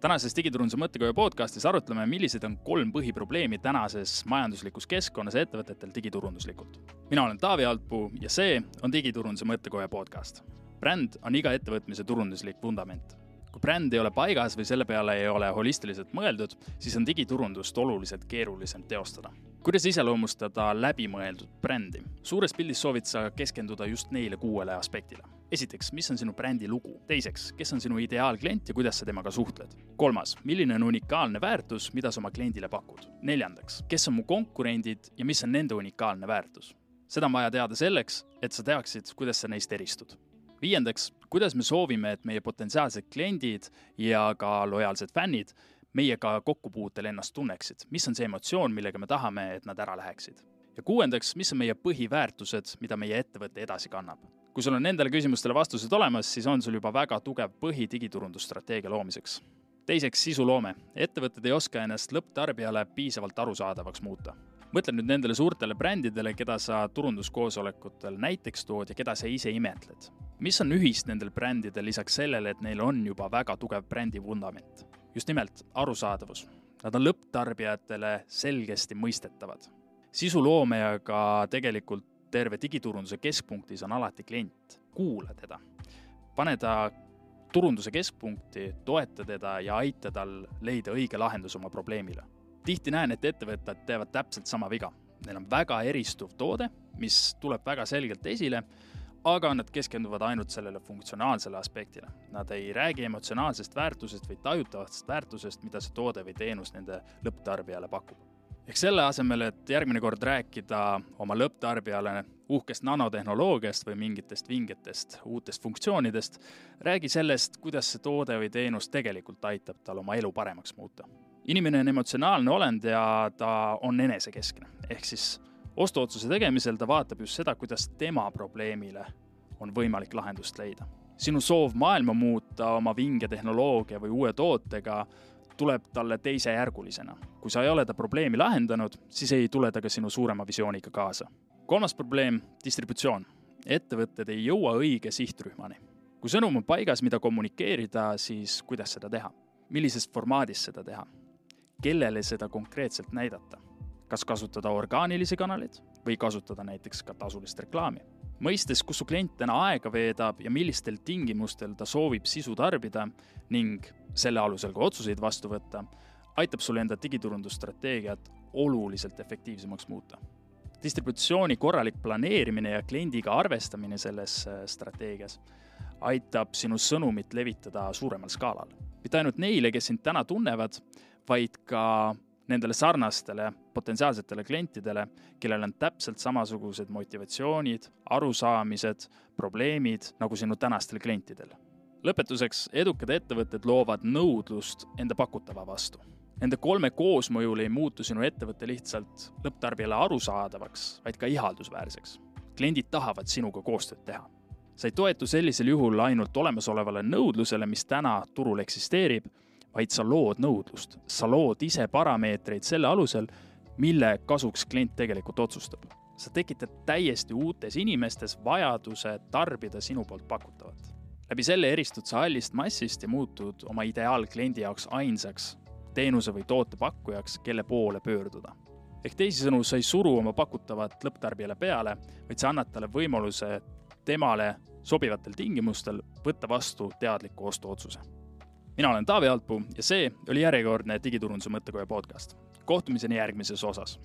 tänases Digiturunduse mõttekoja podcastis arutleme, millised on kolm põhiprobleemi tänases majanduslikus keskkonnas ettevõtetel digiturunduslikult. mina olen Taavi Altpuu ja see on Digiturunduse mõttekoja podcast. bränd on iga ettevõtmise turunduslik vundament. kui bränd ei ole paigas või selle peale ei ole holistiliselt mõeldud, siis on digiturundust oluliselt keerulisem teostada kuidas iseloomustada läbimõeldud brändi? suures pildis soovid sa keskenduda just neile kuuele aspektile. Esiteks, mis on sinu brändi lugu? teiseks, kes on sinu ideaalklient ja kuidas sa temaga suhtled? kolmas, milline on unikaalne väärtus, mida sa oma kliendile pakud? neljandaks, kes on mu konkurendid ja mis on nende unikaalne väärtus? seda on vaja teada selleks, et sa teaksid, kuidas sa neist eristud. viiendaks, kuidas me soovime, et meie potentsiaalsed kliendid ja ka lojaalsed fännid meiega kokkupuutel ennast tunneksid, mis on see emotsioon, millega me tahame, et nad ära läheksid. ja kuuendaks, mis on meie põhiväärtused, mida meie ettevõte edasi kannab. Kui sul on nendele küsimustele vastused olemas, siis on sul juba väga tugev põhi digiturundusstrateegia loomiseks. teiseks, sisuloome. ettevõtted ei oska ennast lõpptarbijale piisavalt arusaadavaks muuta mõtle nüüd nendele suurtele brändidele, keda sa turunduskoosolekutel näiteks tood ja keda sa ise imetled. mis on ühist nendel brändidel lisaks sellele, et neil on juba väga tugev brändi vundament? just nimelt arusaadavus. Nad on lõpptarbijatele selgesti mõistetavad. sisuloome ja ka tegelikult terve digiturunduse keskpunktis on alati klient. kuula teda, pane ta turunduse keskpunkti, toeta teda ja aita tal leida õige lahendus oma probleemile. tihti näen, et ettevõtted teevad täpselt sama viga. Neil on väga eristuv toode, mis tuleb väga selgelt esile aga nad keskenduvad ainult sellele funktsionaalsele aspektile. Nad ei räägi emotsionaalsest väärtusest või tajutavast väärtusest, mida see toode või teenus nende lõpptarbijale pakub. Ehk selle asemel, et järgmine kord rääkida oma lõpptarbijale uhkest nanotehnoloogiast või mingitest vingetest uutest funktsioonidest, räägi sellest, kuidas see toode või teenus tegelikult aitab tal oma elu paremaks muuta. inimene on emotsionaalne olend ja ta on enesekeskne, ehk siis ostuotsuse tegemisel ta vaatab just seda, kuidas tema probleemile on võimalik lahendust leida. sinu soov maailma muuta oma vinge tehnoloogia või uue tootega tuleb talle teisejärgulisena. kui sa ei ole ta probleemi lahendanud, siis ei tule ta ka sinu suurema visiooniga kaasa. kolmas probleem, distributsioon. ettevõtted ei jõua õige sihtrühmani. kui sõnum on paigas, mida kommunikeerida, siis kuidas seda teha? millises formaadis seda teha? kellele seda konkreetselt näidata? kas kasutada orgaanilisi kanaleid või kasutada näiteks ka tasulist reklaami. mõistes, kus su klient täna aega veedab ja millistel tingimustel ta soovib sisu tarbida ning selle alusel ka otsuseid vastu võtta, aitab sul enda digiturundusstrateegiat oluliselt efektiivsemaks muuta. distributsiooni korralik planeerimine ja kliendiga arvestamine selles äh, strateegias aitab sinu sõnumit levitada suuremal skaalal. mitte ainult neile, kes sind täna tunnevad, vaid ka nendele sarnastele potentsiaalsetele klientidele, kellel on täpselt samasugused motivatsioonid, arusaamised, probleemid nagu sinu tänastel klientidel. lõpetuseks, edukad ettevõtted loovad nõudlust enda pakutava vastu. Nende kolme koosmõjul ei muutu sinu ettevõte lihtsalt lõpptarbijale arusaadavaks, vaid ka ihaldusväärseks. kliendid tahavad sinuga koostööd teha sa ei toetu sellisel juhul ainult olemasolevale nõudlusele, mis täna turul eksisteerib vaid sa lood nõudlust, sa lood ise parameetreid selle alusel, mille kasuks klient tegelikult otsustab. sa tekitad täiesti uutes inimestes vajaduse tarbida sinu poolt pakutavat. läbi selle eristud sa hallist massist ja muutud oma ideaalkliendi jaoks ainsaks teenuse või toote pakkujaks, kelle poole pöörduda. ehk teisisõnu, sa ei suru oma pakutavat lõpptarbijale peale, vaid sa annad talle võimaluse temale sobivatel tingimustel võtta vastu teadliku ostuotsuse mina olen Taavi Altpuu ja see oli järjekordne Digiturunduse mõttekoja podcast. kohtumiseni järgmises osas